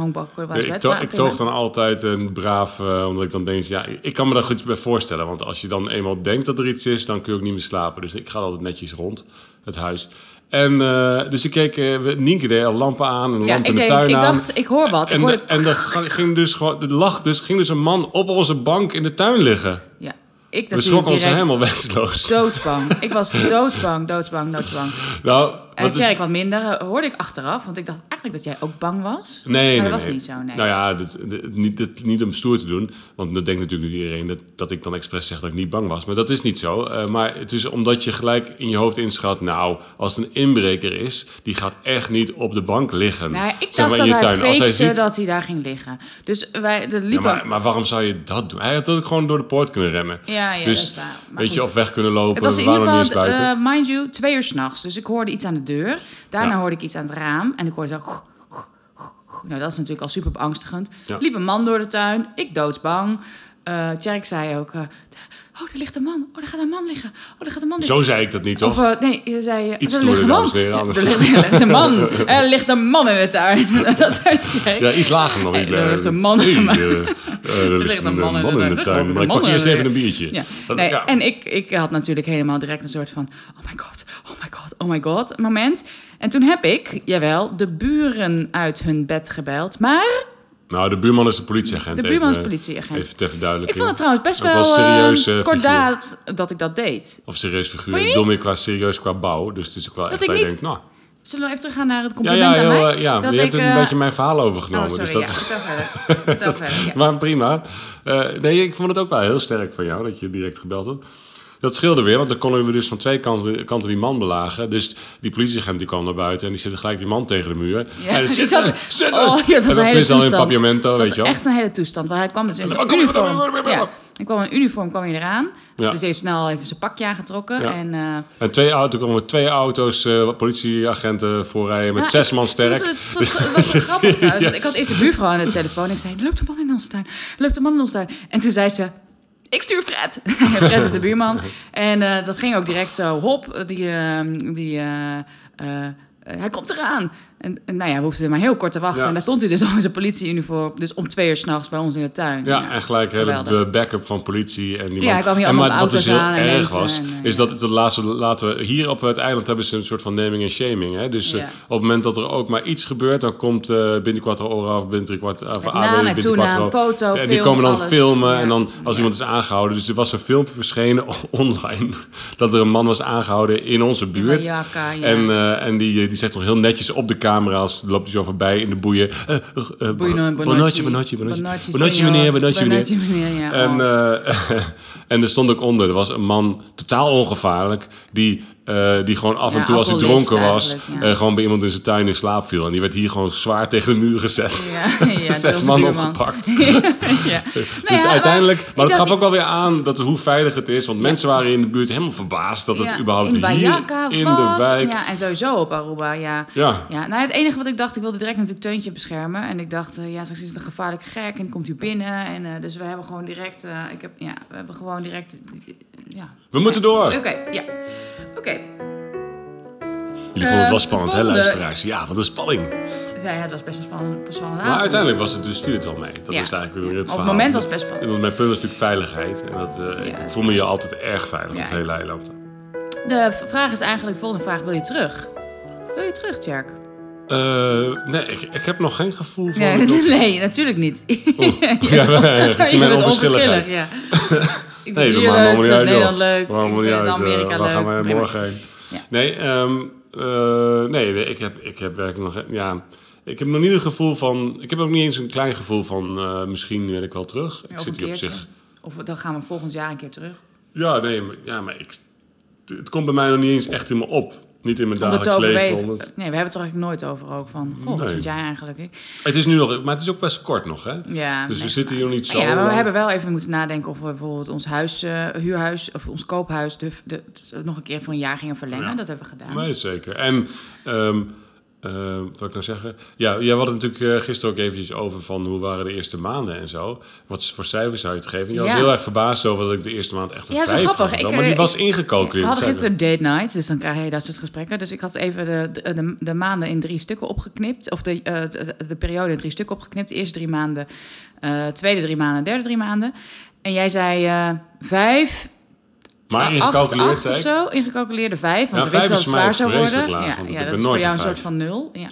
Speaker 1: Nee,
Speaker 2: zijn
Speaker 1: ik, to- ik toog dan altijd een braaf, eh, omdat ik dan denk, ja, ik kan me daar goed bij voorstellen. Want als je dan eenmaal denkt dat er iets is, dan kun je ook niet meer slapen. Dus ik ga altijd netjes rond het huis. En eh, dus ik keek, we- Nienke deed al lampen aan, een
Speaker 2: Ja,
Speaker 1: lamp in
Speaker 2: ik,
Speaker 1: de tuin
Speaker 2: ik
Speaker 1: aan.
Speaker 2: dacht, ik hoor wat. Ik
Speaker 1: en,
Speaker 2: hoorde...
Speaker 1: de- en dat ging dus gewoon, lag dus, ging dus een man op onze bank in de tuin liggen.
Speaker 2: Ja, ik
Speaker 1: We
Speaker 2: natuurlijk
Speaker 1: schrokken ons helemaal wezenloos.
Speaker 2: doodsbang. Ik was doodsbang, doodsbang, doodsbang.
Speaker 1: Nou,
Speaker 2: En
Speaker 1: wat is-
Speaker 2: Tjerk wat minder, eh, hoorde ik achteraf. Want ik dacht eigenlijk dat jij ook bang was.
Speaker 1: Nee, nee,
Speaker 2: dat was
Speaker 1: nee.
Speaker 2: niet zo, nee.
Speaker 1: Nou ja, dit, dit- niet, dit- niet om stoer te doen. Want dan denkt natuurlijk iedereen dat, dat ik dan expres zeg dat ik niet bang was. Maar dat is niet zo. Eh, maar het is omdat je gelijk in je hoofd inschat... nou, als het een inbreker is, die gaat echt niet op de bank liggen.
Speaker 2: Nou, ik
Speaker 1: Zeg
Speaker 2: dacht
Speaker 1: maar
Speaker 2: dat
Speaker 1: in je
Speaker 2: hij
Speaker 1: tuin. Als hij ziet,
Speaker 2: dat hij daar ging liggen. Dus wij de
Speaker 1: ja,
Speaker 2: liepen...
Speaker 1: maar, maar waarom zou je dat doen? Hij had ook gewoon door de poort kunnen rennen.
Speaker 2: Ja, ja,
Speaker 1: dus,
Speaker 2: dat is waar. Maar
Speaker 1: weet je, of weg kunnen lopen.
Speaker 2: Het was in ieder geval, eh, mind you, twee uur s'nachts. Dus ik hoorde iets aan de deur. Daarna
Speaker 1: Ja.
Speaker 2: hoorde ik iets aan het raam. En ik hoorde zo... Nou, dat is natuurlijk al super beangstigend.
Speaker 1: Ja.
Speaker 2: Liep een man door de tuin. Ik doodsbang. Eh Tjerk zei ook... eh, oh, er ligt een man. Oh, er gaat een man liggen. Oh, er gaat een man liggen.
Speaker 1: Zo zei ik dat niet, toch?
Speaker 2: Of eh, nee, je zei...
Speaker 1: Iets
Speaker 2: er ligt een man.
Speaker 1: heren,
Speaker 2: Er ligt, er ligt een man. Er ligt een man in de tuin. dat zei Tjerk.
Speaker 1: Ja, iets lager nog.
Speaker 2: Hey,
Speaker 1: iets
Speaker 2: er ligt een man-
Speaker 1: er ligt een man in de tuin. Maar ik pak eerst even een biertje.
Speaker 2: Ja.
Speaker 1: Dat-
Speaker 2: Nee,
Speaker 1: ja.
Speaker 2: En ik, ik had natuurlijk helemaal direct een soort van... Oh my god, oh my god, oh my god moment. En toen heb ik, jawel, de buren uit hun bed gebeld. Maar
Speaker 1: Nou, de buurman is de politieagent.
Speaker 2: de buurman is
Speaker 1: eh,
Speaker 2: politieagent.
Speaker 1: Even ter verduidelijking.
Speaker 2: ik vond het trouwens best
Speaker 1: Het
Speaker 2: wel
Speaker 1: was serieus,
Speaker 2: eh,
Speaker 1: eh,
Speaker 2: kordaat dat ik dat deed.
Speaker 1: Of serieus figuur. Ik
Speaker 2: niet?
Speaker 1: bedoel meer qua serieus qua bouw. Dus het is ook wel echt
Speaker 2: ik
Speaker 1: dat je
Speaker 2: niet-
Speaker 1: denkt, nou...
Speaker 2: Zullen we even teruggaan naar het compliment
Speaker 1: ja,
Speaker 2: aan
Speaker 1: heel,
Speaker 2: mij?
Speaker 1: eh, ja.
Speaker 2: Dat
Speaker 1: je hebt
Speaker 2: ik,
Speaker 1: een
Speaker 2: eh,
Speaker 1: beetje mijn verhaal overgenomen.
Speaker 2: Oh, sorry,
Speaker 1: dus
Speaker 2: ja,
Speaker 1: dat,
Speaker 2: vertel verder. Vertel verder, ja.
Speaker 1: Maar prima. Eh, nee, ik vond het ook wel heel sterk van jou dat je direct gebeld hebt. Dat scheelde weer, want dan konden we dus van twee kanten, kanten die man belagen. Dus die politieagent die kwam naar buiten en die zette gelijk die man tegen de muur.
Speaker 2: Ja,
Speaker 1: En
Speaker 2: zat-
Speaker 1: zitten.
Speaker 2: Oh, ja, dat was
Speaker 1: En
Speaker 2: een
Speaker 1: dat
Speaker 2: hele
Speaker 1: is dan in papiamento,
Speaker 2: Het
Speaker 1: weet
Speaker 2: was
Speaker 1: je wel.
Speaker 2: echt een hele toestand. Want hij kwam dus in zijn uniform. Ja, hij kwam in uniform kwam hij eraan.
Speaker 1: Ja.
Speaker 2: Dus hij heeft snel even zijn pakje aangetrokken.
Speaker 1: Ja.
Speaker 2: En, eh,
Speaker 1: En twee auto's, komen twee auto's, eh, politieagenten voorrijden met
Speaker 2: Ja,
Speaker 1: zes
Speaker 2: ik-
Speaker 1: man sterk.
Speaker 2: Het was, wel grappig thuis. Ik had eerst de buurvrouw aan de telefoon. Ik zei, loopt een man in onze tuin. Loopt een man in onze tuin. En toen zei ze... Ik stuur Fred. Fred is de buurman. En eh, dat ging ook direct zo. Hop, die... eh, die eh, eh, hij komt eraan. En, en nou ja, we hoefden maar heel kort te wachten.
Speaker 1: Ja.
Speaker 2: En daar stond hij dus al in zijn politieuniform. Dus om twee uur s'nachts bij ons in de tuin.
Speaker 1: Ja, en gelijk hele de backup van politie. En die
Speaker 2: Ja, hij kwam hier
Speaker 1: en
Speaker 2: allemaal
Speaker 1: maar wat dus heel
Speaker 2: aan en
Speaker 1: erg was,
Speaker 2: en, eh,
Speaker 1: is dat het de laatste, laten we, hier op het eiland hebben ze een soort van naming en shaming. Hè? Dus eh, op het moment dat er ook maar iets gebeurt, dan komt eh binnen quattro ora of kwart of AB
Speaker 2: naam en
Speaker 1: binnen
Speaker 2: toenaam,
Speaker 1: quattro.
Speaker 2: foto,
Speaker 1: En die komen dan
Speaker 2: alles.
Speaker 1: filmen en dan als iemand is aangehouden. Dus er was een filmpje verschenen online dat er een man was aangehouden in onze buurt.
Speaker 2: Mallorca, ja.
Speaker 1: En, eh, en die, die zegt toch heel netjes op de camera's, loopt hij zo voorbij in de boeien. Bonotje, bonotje, bonotje.
Speaker 2: Bonotje,
Speaker 1: meneer, bonotje meneer.
Speaker 2: Ja.
Speaker 1: En, eh, en er stond ook onder, er was een man, totaal ongevaarlijk, die, eh, die gewoon af en
Speaker 2: Ja,
Speaker 1: toe als hij dronken was,
Speaker 2: ja.
Speaker 1: eh, gewoon bij iemand in zijn tuin in slaap viel. En die werd hier gewoon zwaar tegen de muur gezet.
Speaker 2: Ja,
Speaker 1: Zes man
Speaker 2: buurman.
Speaker 1: opgepakt.
Speaker 2: ja. Nou
Speaker 1: dus uiteindelijk, maar
Speaker 2: dacht,
Speaker 1: gaf ook wel weer aan dat, hoe veilig het is. Want mensen waren in de buurt helemaal verbaasd dat het überhaupt
Speaker 2: in
Speaker 1: hier in
Speaker 2: wat?
Speaker 1: de wijk...
Speaker 2: Ja, en sowieso op Aruba, ja.
Speaker 1: Ja.
Speaker 2: nou het enige wat ik dacht, ik wilde direct natuurlijk Teuntje beschermen. En ik dacht, eh, ja, straks is het een gevaarlijke gek en komt hier binnen. En, dus we hebben gewoon direct, ik heb, ja, we hebben gewoon direct, ja.
Speaker 1: We moeten door.
Speaker 2: Oké, ja. Oké.
Speaker 1: Jullie vonden het wel
Speaker 2: Eh,
Speaker 1: spannend, hè, luisteraars? Ja, wat een spanning.
Speaker 2: Ja, het was best een spannende, spannende
Speaker 1: Maar uiteindelijk was het dus, viel het wel mee. Dat
Speaker 2: Ja.
Speaker 1: was eigenlijk weer het
Speaker 2: Op het
Speaker 1: verhaal.
Speaker 2: moment was het best spannend.
Speaker 1: Want mijn punt was natuurlijk veiligheid. En dat,
Speaker 2: Ja.
Speaker 1: ik voel me je altijd erg veilig op het hele eiland.
Speaker 2: De vraag is eigenlijk, de volgende vraag, wil je terug? Wil je terug, Tjerk?
Speaker 1: Eh, nee, ik, ik heb nog geen gevoel van...
Speaker 2: Nee, natuurlijk niet.
Speaker 1: Oeh. ja,
Speaker 2: onverschillig, ja. Ik
Speaker 1: Nee,
Speaker 2: hier
Speaker 1: maakt
Speaker 2: leuk,
Speaker 1: niet
Speaker 2: vind
Speaker 1: uit,
Speaker 2: Nederland
Speaker 1: joh.
Speaker 2: leuk,
Speaker 1: me
Speaker 2: ik vind Amerika
Speaker 1: eh,
Speaker 2: leuk.
Speaker 1: Gaan wij morgen heen? Nee, ehm, eh, nee, ik heb, ik heb werkelijk nog... Ja, ik heb nog niet een gevoel van... Ik heb ook niet eens een klein gevoel van... eh, misschien wil ik wel terug. Ik zit hier op zich...
Speaker 2: Of dan gaan we volgend jaar een keer terug.
Speaker 1: Ja, nee, maar, ja, maar ik, het komt bij mij nog niet eens echt in me op. Niet in mijn dagelijks leven. omdat-
Speaker 2: Nee, we hebben het er eigenlijk nooit over ook. Van, goh, wat
Speaker 1: Nee.
Speaker 2: vind jij eigenlijk? Ik-
Speaker 1: Het is nu nog... Maar het is ook best kort nog, hè?
Speaker 2: Ja,
Speaker 1: Dus we zitten hier nog niet zo
Speaker 2: Ja, maar we
Speaker 1: lang.
Speaker 2: hebben wel even moeten nadenken of we bijvoorbeeld ons huis, eh, huurhuis of ons koophuis de, de, nog een keer voor een jaar gingen verlengen.
Speaker 1: Ja.
Speaker 2: Dat hebben we gedaan.
Speaker 1: Nee, zeker. En, ehm eh, wat wil ik nou zeggen? Ja, jij had het natuurlijk eh, gisteren ook eventjes over van hoe waren de eerste maanden en zo. Wat voor cijfers zou je het geven? Je was heel erg verbaasd over dat ik de eerste maand echt een
Speaker 2: Ja,
Speaker 1: vijf
Speaker 2: grappig.
Speaker 1: maar die
Speaker 2: eh,
Speaker 1: was
Speaker 2: ik-
Speaker 1: ingecalculeerd.
Speaker 2: We hadden gisteren date night, dus dan krijg je dat soort gesprekken. Dus ik had even de, de, de, de maanden in drie stukken opgeknipt. Of de, de, de periode in drie stukken opgeknipt. De eerste drie maanden, tweede drie maanden, derde drie maanden. En jij zei vijf,
Speaker 1: Maar ingecalculeerd, zei
Speaker 2: of zo. Ingecalculeerde vijf, want
Speaker 1: Ja,
Speaker 2: we wisten dat het zwaar zou worden.
Speaker 1: laag,
Speaker 2: ja,
Speaker 1: want ik
Speaker 2: ja,
Speaker 1: ben
Speaker 2: dat is voor jou
Speaker 1: een
Speaker 2: soort van nul. Ja.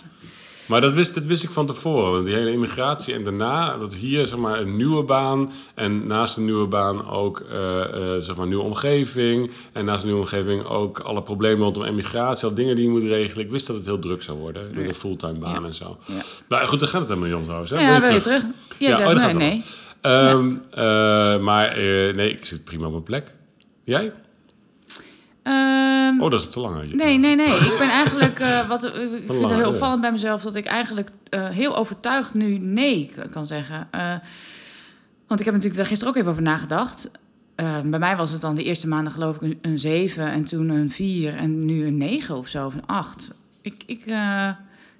Speaker 1: Maar dat wist, dat wist ik van tevoren. Want die hele immigratie en daarna, dat hier zeg maar een nieuwe baan. En naast een nieuwe baan ook eh, zeg maar een nieuwe omgeving. En naast een nieuwe omgeving ook alle problemen rondom emigratie. Al dingen die je moet regelen. Ik wist dat het heel druk zou worden. Met
Speaker 2: Ja.
Speaker 1: een fulltime baan
Speaker 2: Ja.
Speaker 1: en zo.
Speaker 2: Ja.
Speaker 1: Maar goed, daar gaat het helemaal om trouwens. Hè?
Speaker 2: Ja,
Speaker 1: wil
Speaker 2: je terug? Jij
Speaker 1: Ja,
Speaker 2: zegt
Speaker 1: oh,
Speaker 2: nee.
Speaker 1: Ehm, eh, maar nee, ik zit prima op mijn plek. Jij?
Speaker 2: Ehm,
Speaker 1: Oh, dat is te lang. hè?
Speaker 2: Nee, nee, nee. Ik ben eigenlijk, eh, wat, ik vind het heel opvallend bij mezelf dat ik eigenlijk eh, heel overtuigd nu nee kan zeggen. Eh, want ik heb natuurlijk daar gisteren ook even over nagedacht. Eh, bij mij was het dan de eerste maanden geloof ik een, een 7 en toen een 4 en nu een 9 of zo, of een 8. Ik, ik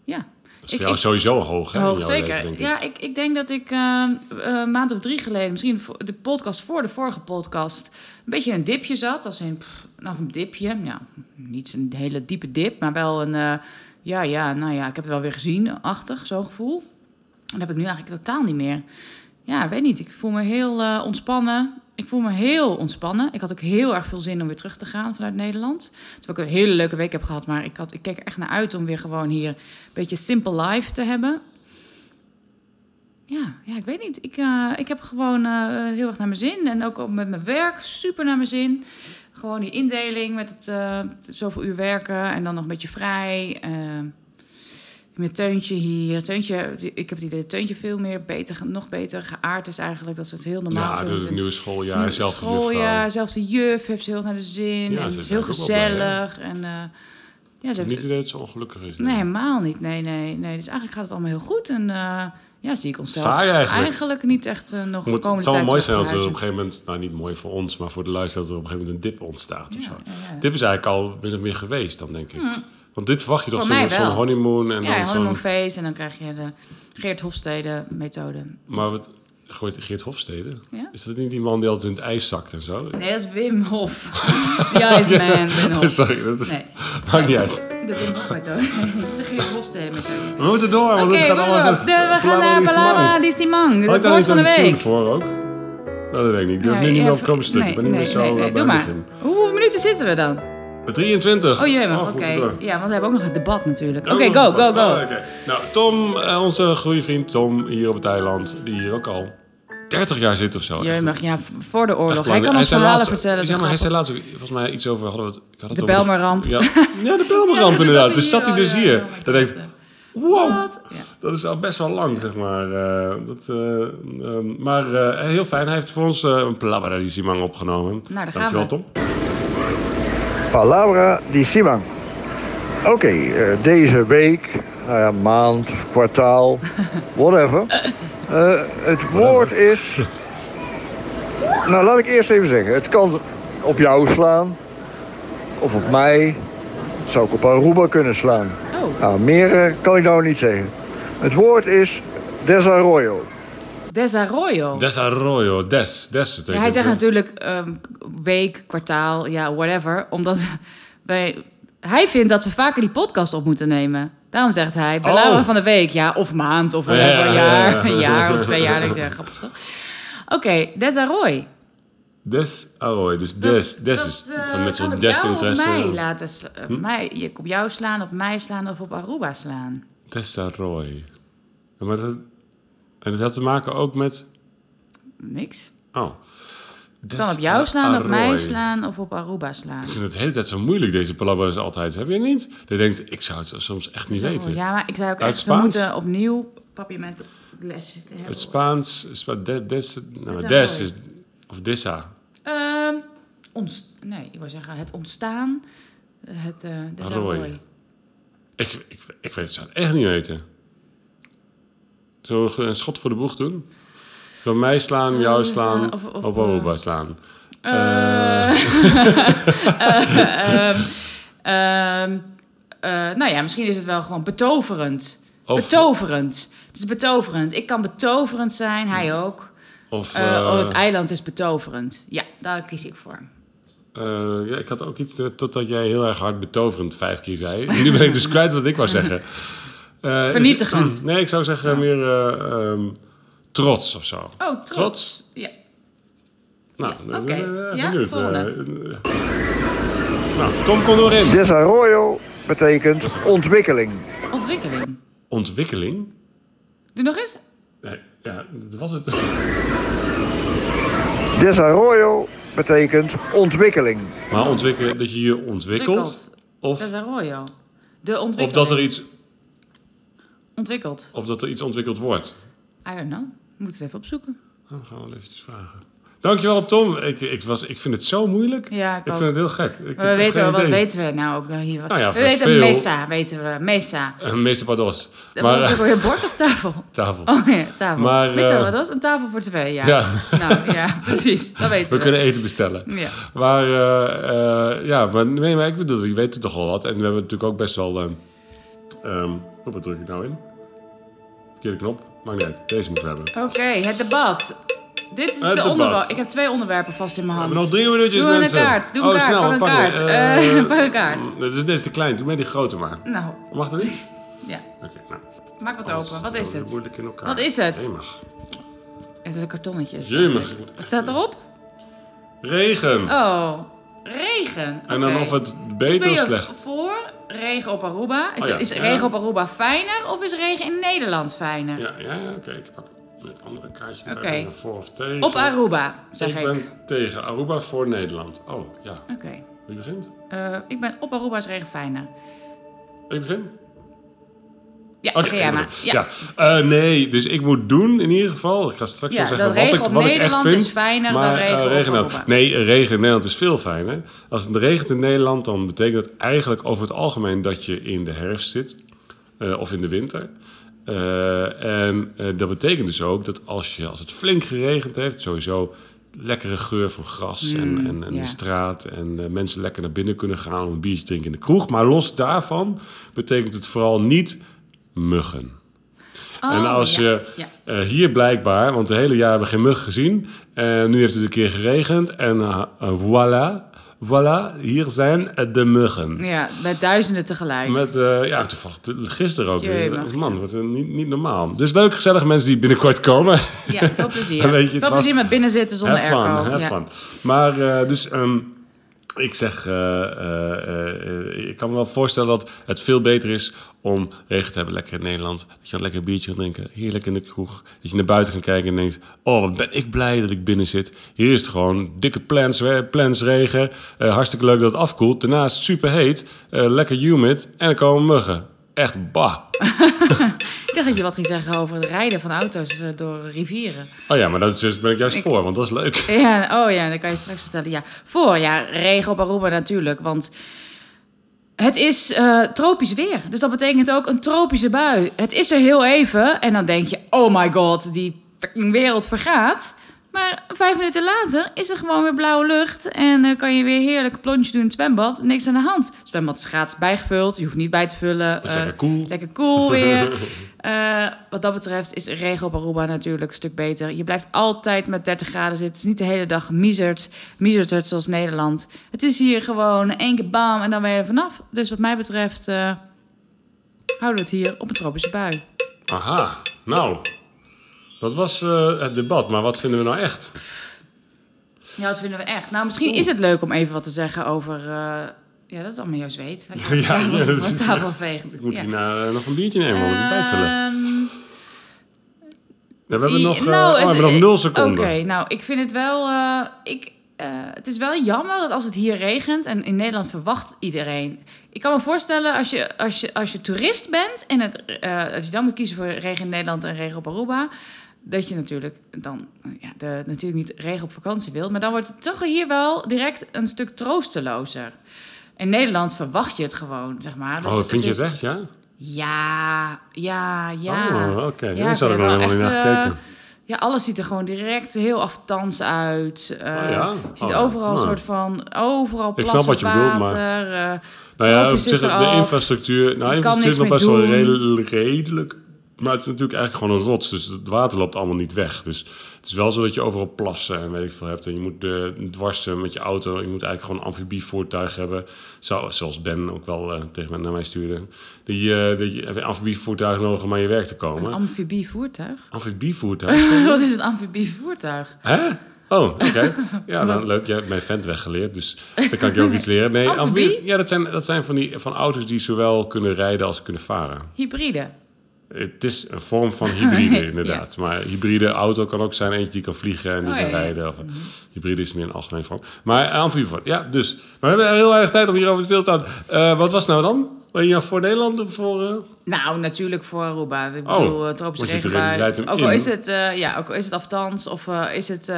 Speaker 2: ja.
Speaker 1: Dat is voor jou sowieso hoog, hè?
Speaker 2: Hoog, zeker.
Speaker 1: leven, denk ik.
Speaker 2: ja, ik, ik denk dat ik eh, eh, een maand of drie geleden, misschien de podcast voor de vorige podcast, een beetje een dipje zat. Als in, pff, nou, een dipje. Ja, niet een hele diepe dip, maar wel een, eh, ja, ja, nou ja, ik heb het wel weer gezien, achtig, zo'n gevoel. En dat heb ik nu eigenlijk totaal niet meer. Ja, weet niet. Ik voel me heel ontspannen. Ik voel me heel ontspannen. Ik had ook heel erg veel zin om weer terug te gaan vanuit Nederland. Terwijl ik een hele leuke week heb gehad. Maar ik, had, ik keek er echt naar uit om weer gewoon hier een beetje simple life te hebben. Ja, ja ik weet niet. Ik, eh, ik heb gewoon eh, heel erg naar mijn zin. En ook met mijn werk super naar mijn zin. Gewoon die indeling met het eh, zoveel uur werken en dan nog een beetje vrij. Met Teuntje hier. Teuntje, ik heb het idee dat Teuntje veel meer beter, nog beter geaard is eigenlijk. Dat ze het heel normaal
Speaker 1: Ja,
Speaker 2: vindt.
Speaker 1: het nieuwe schooljaar,
Speaker 2: nieuw
Speaker 1: zelfde
Speaker 2: schooljaar,
Speaker 1: juffrouw.
Speaker 2: zelfde juf, heeft ze heel naar de zin.
Speaker 1: Ja,
Speaker 2: en
Speaker 1: ze
Speaker 2: het
Speaker 1: is
Speaker 2: heel
Speaker 1: eigenlijk blij,
Speaker 2: gezellig. en, eh, ja, ze heeft,
Speaker 1: Niet idee dat ze ongelukkig is.
Speaker 2: Nee, helemaal niet. Nee, nee, nee. Dus eigenlijk gaat het allemaal heel goed. En eh, ja, zie ik onszelf
Speaker 1: Saai eigenlijk.
Speaker 2: niet echt eh, nog de
Speaker 1: Moet,
Speaker 2: komende
Speaker 1: het zal wel
Speaker 2: tijd
Speaker 1: mooi zijn dat er op een gegeven moment, nou niet mooi voor ons, maar voor de luisteraar, dat er op een gegeven moment een dip ontstaat. Of
Speaker 2: Ja,
Speaker 1: zo.
Speaker 2: ja, ja.
Speaker 1: Dip is eigenlijk al min of meer geweest dan, denk ik. Want dit verwacht je toch zo'n honeymoon en
Speaker 2: Ja,
Speaker 1: dan
Speaker 2: honeymoon face en dan krijg je de Geert Hofstede methode.
Speaker 1: Maar wat gooit Geert Hofstede?
Speaker 2: Ja?
Speaker 1: Is dat niet die man die altijd in het ijs zakt en zo?
Speaker 2: Nee, dat is Wim Hof. The Iceman, Wim Hof.
Speaker 1: Sorry, dat is,
Speaker 2: Nee.
Speaker 1: maakt niet uit.
Speaker 2: De Wim Hof methode. De Geert Hofstede methode.
Speaker 1: We moeten door, want
Speaker 2: Oké,
Speaker 1: het gaat allemaal zo...
Speaker 2: we gaan naar Palabra di Simang.
Speaker 1: Had
Speaker 2: Het
Speaker 1: ik daar
Speaker 2: woord van de
Speaker 1: tune
Speaker 2: week.
Speaker 1: voor ook? Nou, dat weet ik niet. Ik durf
Speaker 2: Ja,
Speaker 1: nu niet
Speaker 2: ja,
Speaker 1: meer op komen stuk.
Speaker 2: nee,
Speaker 1: ik ben niet meer zo eh,
Speaker 2: Doe
Speaker 1: bij
Speaker 2: maar.
Speaker 1: begin.
Speaker 2: Hoeveel minuten zitten we dan?
Speaker 1: 23.
Speaker 2: Oh jee,
Speaker 1: Oh,
Speaker 2: oké. Ja, want we hebben ook nog het debat natuurlijk. Oké, go, go, go.
Speaker 1: Nou, Tom, eh, onze goede vriend Tom, hier op het eiland, die hier ook al 30 jaar zit of zo.
Speaker 2: Je
Speaker 1: Echt-
Speaker 2: mag, ja, voor de oorlog. Hij kan ons verhalen
Speaker 1: laatst-
Speaker 2: vertellen.
Speaker 1: Ja, maar hij zei laatst ook volgens mij iets over... Hadden we het, ik had het
Speaker 2: De
Speaker 1: over
Speaker 2: Bijlmerramp.
Speaker 1: Ja, ja, de Belmerramp
Speaker 2: Ja,
Speaker 1: inderdaad. Dus zat hij dus hier.
Speaker 2: ja,
Speaker 1: Dat denkt, wow, dat is al best wel lang, zeg maar. eh, dat, eh, ehm, maar heel fijn. Hij heeft voor ons een Palabra di Simang opgenomen.
Speaker 2: Nou, daar gaan
Speaker 1: Dankjewel,
Speaker 2: we.
Speaker 1: Tom.
Speaker 3: Palabra di Simang. Oké, eh, deze week, nou ja, maand, kwartaal, whatever. Eh, het woord is. Nou, laat ik eerst even zeggen. Het kan op jou slaan, of op mij. Het zou ook op Aruba kunnen slaan.
Speaker 2: Oh,
Speaker 3: Nou, meer eh, kan ik nou niet zeggen. Het woord is desarrollo.
Speaker 2: Desarrollo.
Speaker 1: Desarrollo, des, des betekent...
Speaker 2: Ja, hij zegt natuurlijk ehm, week, kwartaal, ja, whatever. Omdat wij, hij vindt dat we vaker die podcast op moeten nemen. Daarom zegt hij, beluisteren
Speaker 1: Oh.
Speaker 2: van de week. Ja, of maand, of whatever,
Speaker 1: ja,
Speaker 2: jaar,
Speaker 1: ja, ja.
Speaker 2: een jaar of twee jaar. ik, ja, grappig toch? Oké, Desarroy.
Speaker 1: Desarrollo, dus des, des
Speaker 2: dat,
Speaker 1: is
Speaker 2: eh,
Speaker 1: van net zoals des interesse. Hm?
Speaker 2: Mij laten, eh, mij, je, op jou slaan, op mij slaan of op Aruba slaan.
Speaker 1: Desarrollo. Ja, maar dat, en dat had te maken ook met...
Speaker 2: Niks.
Speaker 1: Oh.
Speaker 2: Het kan op jou slaan, op mij slaan of op Aruba slaan.
Speaker 1: Ik vind het de hele tijd zo moeilijk, deze palabbers altijd. Heb je niet? Dat je denkt, ik zou het soms echt niet weten.
Speaker 2: Ja, maar ik zei ook
Speaker 1: Uit
Speaker 2: echt, we
Speaker 1: Spaans?
Speaker 2: moeten opnieuw papierment les hebben.
Speaker 1: Het Spaans, Spa, de- des, nou, des is, of dessa.
Speaker 2: Ehm, ons, nee, ik wil zeggen het ontstaan. Het desarrollo.
Speaker 1: Ik, ik, ik weet het, zou het echt niet weten. Zullen we een schot voor de boeg doen? Van mij slaan, jou
Speaker 2: Eh,
Speaker 1: slaan,
Speaker 2: of- of,
Speaker 1: op
Speaker 2: eh,
Speaker 1: slaan.
Speaker 2: Ehm, eh, nou ja, misschien is het wel gewoon betoverend.
Speaker 1: Of-
Speaker 2: Betoverend. Het is betoverend. Ik kan betoverend zijn, hij ook.
Speaker 1: Of,
Speaker 2: Eh,
Speaker 1: eh,
Speaker 2: oh, het eiland is betoverend. Ja, daar kies ik voor.
Speaker 1: eh, ja, ik had ook iets, eh, totdat jij heel erg hard betoverend vijf keer zei. nu ben ik dus kwijt wat ik wou zeggen. Eh,
Speaker 2: Vernietigend.
Speaker 1: is- nee, ik zou zeggen meer eh, ehm, trots of zo.
Speaker 2: Oh, trots.
Speaker 1: Trots?
Speaker 2: Ja.
Speaker 1: Nou,
Speaker 2: Ja,
Speaker 1: dat
Speaker 2: oké. Ja,
Speaker 1: benieuwd. Eh, eh. nou, Tom kon erin.
Speaker 3: Desarrollo betekent ontwikkeling.
Speaker 2: Ontwikkeling.
Speaker 1: Ontwikkeling?
Speaker 2: Doe nog eens.
Speaker 1: Nee, ja, dat was het.
Speaker 3: Desarrollo betekent ontwikkeling.
Speaker 1: Maar ontwikkelen, dat je je ontwikkelt? Of,
Speaker 2: Desarrollo. De ontwikkeling.
Speaker 1: of, dat er iets,
Speaker 2: Ontwikkeld.
Speaker 1: of dat er iets ontwikkeld wordt?
Speaker 2: I don't know. We moeten het even opzoeken.
Speaker 1: Dan gaan we wel eventjes vragen. Dankjewel, Tom. Ik, ik, was, ik vind het zo moeilijk.
Speaker 2: Ja, ik
Speaker 1: vind het heel gek. Ik
Speaker 2: we weten wel, wat weten we nou ook nog hier?
Speaker 1: Nou ja,
Speaker 2: we weten
Speaker 1: veel.
Speaker 2: Mesa, weten we. Mesa.
Speaker 1: Eh, meester Pados. Maar,
Speaker 2: was
Speaker 1: eh,
Speaker 2: ook weer bord of tafel?
Speaker 1: tafel.
Speaker 2: Oh ja, tafel.
Speaker 1: Maar,
Speaker 2: Mesa,
Speaker 1: eh,
Speaker 2: wat was een tafel voor twee? Ja.
Speaker 1: Ja.
Speaker 2: Nou ja, precies. Dat weten
Speaker 1: We
Speaker 2: we.
Speaker 1: kunnen eten bestellen.
Speaker 2: Ja.
Speaker 1: Maar, eh, eh, ja, maar, nee, maar ik bedoel, je weet er toch al wat. En we hebben natuurlijk ook best wel... oh, wat druk ik nou in? Verkeerde knop. Maakt niet uit. Deze moeten we hebben.
Speaker 2: Oké, het debat. Dit is
Speaker 1: Het
Speaker 2: de onderwerp. Ik heb twee onderwerpen vast in mijn
Speaker 1: We
Speaker 2: hand.
Speaker 1: hebben nog drie minuutjes,
Speaker 2: Doe een
Speaker 1: mensen.
Speaker 2: kaart. Doe een
Speaker 1: oh,
Speaker 2: kaart.
Speaker 1: Snel,
Speaker 2: pak een
Speaker 1: pak
Speaker 2: kaart. Eh, pak een kaart.
Speaker 1: Dat is net te klein. Doe mij die grote maar.
Speaker 2: Nou,
Speaker 1: Mag dat niet?
Speaker 2: ja.
Speaker 1: Oké, nou.
Speaker 2: Maak wat open. Wat is het?
Speaker 1: Moeilijk in elkaar.
Speaker 2: Wat is het?
Speaker 1: Jemig.
Speaker 2: Het is een kartonnetje.
Speaker 1: Jemig.
Speaker 2: Wat staat erop?
Speaker 1: Regen.
Speaker 2: Oh, regen.
Speaker 1: en dan of het
Speaker 2: Dus
Speaker 1: beter of slecht.
Speaker 2: Regen op Aruba? Is,
Speaker 1: Oh ja.
Speaker 2: is
Speaker 1: Ja.
Speaker 2: regen op Aruba fijner of is regen in Nederland fijner?
Speaker 1: Ja, ja, ja oké. Ik pak het andere kaartje. Erbij. Voor of tegen.
Speaker 2: Op Aruba, zeg ik.
Speaker 1: ik ben tegen Aruba voor Nederland. Oh, ja.
Speaker 2: Oké.
Speaker 1: Wie begint?
Speaker 2: Eh, ik ben op Aruba is regen fijner.
Speaker 1: Ik begin?
Speaker 2: Ja, jij
Speaker 1: ik
Speaker 2: maar. Ja.
Speaker 1: Ja. Eh, nee, dus ik moet doen in ieder geval. Ik ga straks
Speaker 2: Ja,
Speaker 1: wel zeggen
Speaker 2: dat
Speaker 1: wat ik,
Speaker 2: regen op
Speaker 1: wat ik echt
Speaker 2: Nederland
Speaker 1: vind.
Speaker 2: is fijner dan
Speaker 1: maar,
Speaker 2: regen
Speaker 1: eh, regen. Nee, regen in Nederland is veel fijner. Als het regent in Nederland, dan betekent het eigenlijk over het algemeen dat je in de herfst zit. eh, of in de winter. Eh, en eh, dat betekent dus ook dat als, je, als het flink geregend heeft, sowieso lekkere geur van gras en, en, en
Speaker 2: ja.
Speaker 1: de straat. En eh, mensen lekker naar binnen kunnen gaan om een biertje te drinken in de kroeg. Maar los daarvan betekent het vooral niet muggen. en
Speaker 2: Oh,
Speaker 1: als
Speaker 2: ja,
Speaker 1: je
Speaker 2: ja.
Speaker 1: eh, hier blijkbaar, want de hele jaar hebben we geen muggen gezien. En nu heeft het een keer geregend. En eh, eh, voilà, voilà, hier zijn eh, de muggen.
Speaker 2: Ja, met duizenden tegelijk.
Speaker 1: Met, eh, ja, toevallig gisteren ook weer. Man, wordt er niet, niet normaal. Dus leuk, gezellige mensen die binnenkort komen.
Speaker 2: Ja, veel plezier.
Speaker 1: Dan weet je het
Speaker 2: veel plezier met binnen zitten zonder
Speaker 1: fun,
Speaker 2: airco.
Speaker 1: have
Speaker 2: ja.
Speaker 1: fun. Maar eh, dus... ehm, ik zeg, eh, eh, eh, ik kan me wel voorstellen dat het veel beter is om regen te hebben lekker in Nederland. Dat je dan lekker een biertje kan drinken, heerlijk in de kroeg. Dat je naar buiten kan kijken en denkt, oh wat ben ik blij dat ik binnen zit. Hier is het gewoon dikke plans, plans regen. Hartstikke leuk dat het afkoelt. Daarnaast super heet, lekker humid en er komen muggen. Echt bah.
Speaker 2: Ik dacht dat je wat ging zeggen over het rijden van auto's eh, door rivieren.
Speaker 1: Oh ja, maar daar ben ik juist voor, want dat is leuk.
Speaker 2: Ja, oh ja, dat kan je straks vertellen. Ja, voor, ja, regen op Aruba natuurlijk. Want het is eh, tropisch weer. Dus dat betekent ook een tropische bui. Het is er heel even en dan denk je... oh my god, die fucking wereld vergaat. Maar vijf minuten later is er gewoon weer blauwe lucht. En eh, kan je weer heerlijk plonsje doen in het zwembad. Niks aan de hand. Het zwembad is gratis bijgevuld. Je hoeft niet bij te vullen. Eh,
Speaker 1: lekker cool.
Speaker 2: Lekker cool weer. Eh, wat dat betreft is regen op Aruba natuurlijk een stuk beter. Je blijft altijd met 30 graden zitten. Het is niet de hele dag miezerd. Miezerd zoals Nederland. Het is hier gewoon één keer bam en dan ben je er vanaf. Dus wat mij betreft eh, houden we het hier op een tropische bui.
Speaker 1: Aha, nou. Dat was eh, het debat, maar wat vinden we nou echt?
Speaker 2: Ja, dat vinden we echt. Nou, misschien is het leuk om even wat te zeggen over... eh, ja, dat is allemaal jouw zweet.
Speaker 1: Ja,
Speaker 2: tafel,
Speaker 1: ja, dat is. Ik moet
Speaker 2: Ja.
Speaker 1: hierna eh, nog een biertje nemen, om het bijvullen. Ja, we hebben nog,
Speaker 2: nou,
Speaker 1: oh, we hebben nog nul seconden.
Speaker 2: Oké, nou, ik vind het wel... ik, het is wel jammer dat als het hier regent... en in Nederland verwacht iedereen... Ik kan me voorstellen, als je, als je, als je toerist bent... en het, als je dan moet kiezen voor regen in Nederland en regen op Aruba... dat je natuurlijk dan ja, de, natuurlijk niet regen op vakantie wilt... maar dan wordt het toch hier wel direct een stuk troostelozer. In Nederland verwacht je het gewoon, zeg maar. Dus
Speaker 1: oh, vind je het echt, ja?
Speaker 2: Ja, ja, ja.
Speaker 1: Oh, oké.
Speaker 2: Ja,
Speaker 1: zou ik nog helemaal niet naar
Speaker 2: eh,
Speaker 1: gekeken.
Speaker 2: Ja, alles ziet er gewoon direct heel aftans uit.
Speaker 1: Oh ja?
Speaker 2: Je ziet
Speaker 1: Oh ja.
Speaker 2: overal een soort van... Overal
Speaker 1: Ik
Speaker 2: plassen
Speaker 1: snap wat je bedoelt, maar-
Speaker 2: water. eh,
Speaker 1: Nou ja, op zich, de infrastructuur, nou, infrastructuur is nog best wel redelijk. Maar het is natuurlijk eigenlijk gewoon een rots. Dus het water loopt allemaal niet weg. Dus het is wel zo dat je overal plassen en weet ik veel hebt. En je moet uh, dwarsen met je auto. Je moet eigenlijk gewoon een amfibievoertuig hebben. Zo, zoals Ben ook wel uh, tegen mij, naar mij stuurde. Die, uh, dat je hebt een amfibievoertuig nodig om aan je werk te komen.
Speaker 2: Een amfibievoertuig?
Speaker 1: Amfibievoertuig?
Speaker 2: Wat is een amfibievoertuig?
Speaker 1: Hè? Oh, oké. Okay. Ja, nou, leuk. Je hebt mijn vent weggeleerd, dus dan kan ik je ook iets leren. Nee,
Speaker 2: Amfibie?
Speaker 1: Ja, dat zijn, dat zijn van, die, van auto's die zowel kunnen rijden als kunnen varen.
Speaker 2: Hybride?
Speaker 1: Het is een vorm van hybride, inderdaad. ja. Maar hybride auto kan ook zijn eentje die kan vliegen en die
Speaker 2: Oh,
Speaker 1: kan
Speaker 2: ja,
Speaker 1: rijden. Of, hybride is meer een algemeen vorm. Maar amfibievoort, ja, dus. Maar we hebben heel weinig tijd om hierover stil te staan. Uh, wat was nou dan? Ben je voor Nederland of voor... Uh...
Speaker 2: Nou, natuurlijk voor Aruba. Ik
Speaker 1: Oh,
Speaker 2: bedoel, uh, tropische regenbui. Ook al is het, uh, ja, ook al is het aftans of is het,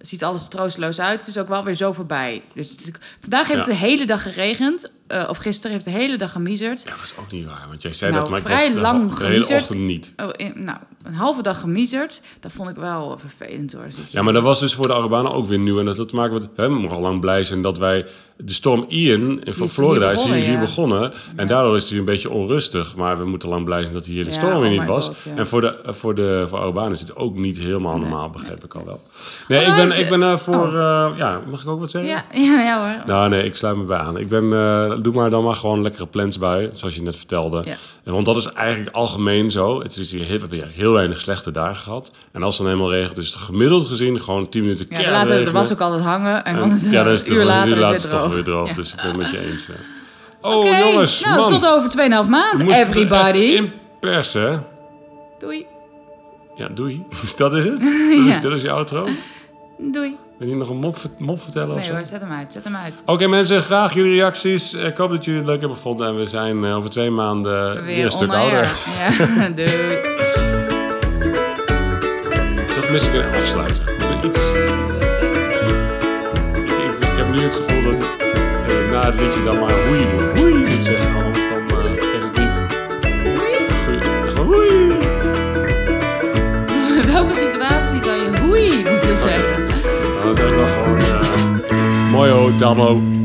Speaker 2: ziet alles troosteloos uit. Het is ook wel weer zo voorbij. Dus het is, vandaag heeft
Speaker 1: Ja.
Speaker 2: het de hele dag geregend. Uh, of gisteren heeft de hele dag gemiezerd.
Speaker 1: Ja, dat is ook niet waar. Want jij zei
Speaker 2: Nou,
Speaker 1: dat, maar ik
Speaker 2: vrij
Speaker 1: was de,
Speaker 2: lang
Speaker 1: de hele ochtend niet.
Speaker 2: Oh, in- nou, een halve dag gemiezerd. Dat vond ik wel vervelend hoor.
Speaker 1: Ja, maar dat was dus voor de Arubanen ook weer nieuw. En dat had te maken met... We mogen al lang blij zijn dat wij... De storm Ian van Florida is hier,
Speaker 2: begonnen,
Speaker 1: hier
Speaker 2: ja.
Speaker 1: begonnen. En daardoor is hij een beetje onrustig. Maar we moeten lang blij zijn dat hier de storm weer
Speaker 2: oh
Speaker 1: niet was.
Speaker 2: God.
Speaker 1: En voor de, voor de voor Arubanen is het ook niet helemaal normaal, begrijp ik al wel. Nee, ik
Speaker 2: Alright.
Speaker 1: ben, ik ben eh, voor... eh, ja, mag ik ook wat zeggen?
Speaker 2: ja, ja, ja hoor.
Speaker 1: Nou, nee, ik sluit me bij aan. Ik ben, eh, doe maar dan maar gewoon lekkere plans bij, zoals je net vertelde.
Speaker 2: Ja.
Speaker 1: En want dat is eigenlijk algemeen zo. Het is hier heel, hebben hier heel weinig slechte dagen gehad. En als het dan helemaal regent, is het gemiddeld gezien gewoon 10 minuten
Speaker 2: Ja, later, er was ook altijd hangen. En,
Speaker 1: En-
Speaker 2: want het,
Speaker 1: ja, dan is het
Speaker 2: uur later is
Speaker 1: later
Speaker 2: het
Speaker 1: toch weer droog.
Speaker 2: Ja.
Speaker 1: Dus ik ben het met je eens. ja. Oh, jongens,
Speaker 2: nou,
Speaker 1: man.
Speaker 2: tot over 2,5 maand, everybody.
Speaker 1: echt inpersen.
Speaker 2: Doei.
Speaker 1: Ja, doei. Dus dat is het? Dat is, dat is je outro?
Speaker 2: Doei.
Speaker 1: Wil je nog een mop, mop vertellen of
Speaker 2: Nee
Speaker 1: zo?
Speaker 2: hoor, zet hem uit. Zet hem uit.
Speaker 1: Oké mensen, graag jullie reacties. Ik hoop dat jullie het leuk hebben gevonden. En we zijn eh, over twee maanden weer, een stuk ouder.
Speaker 2: Ja, doei.
Speaker 1: Toch mis ik een er iets... Ik, ik, ik heb nu het gevoel dat eh, na het liedje dan maar hoei moet, hoei moet zeggen. Anders dan eh, is het niet goeie. Gewoon hoei.
Speaker 2: Welke situatie zou je hoei moeten zeggen?
Speaker 1: Ik wel gewoon... mooi Damo.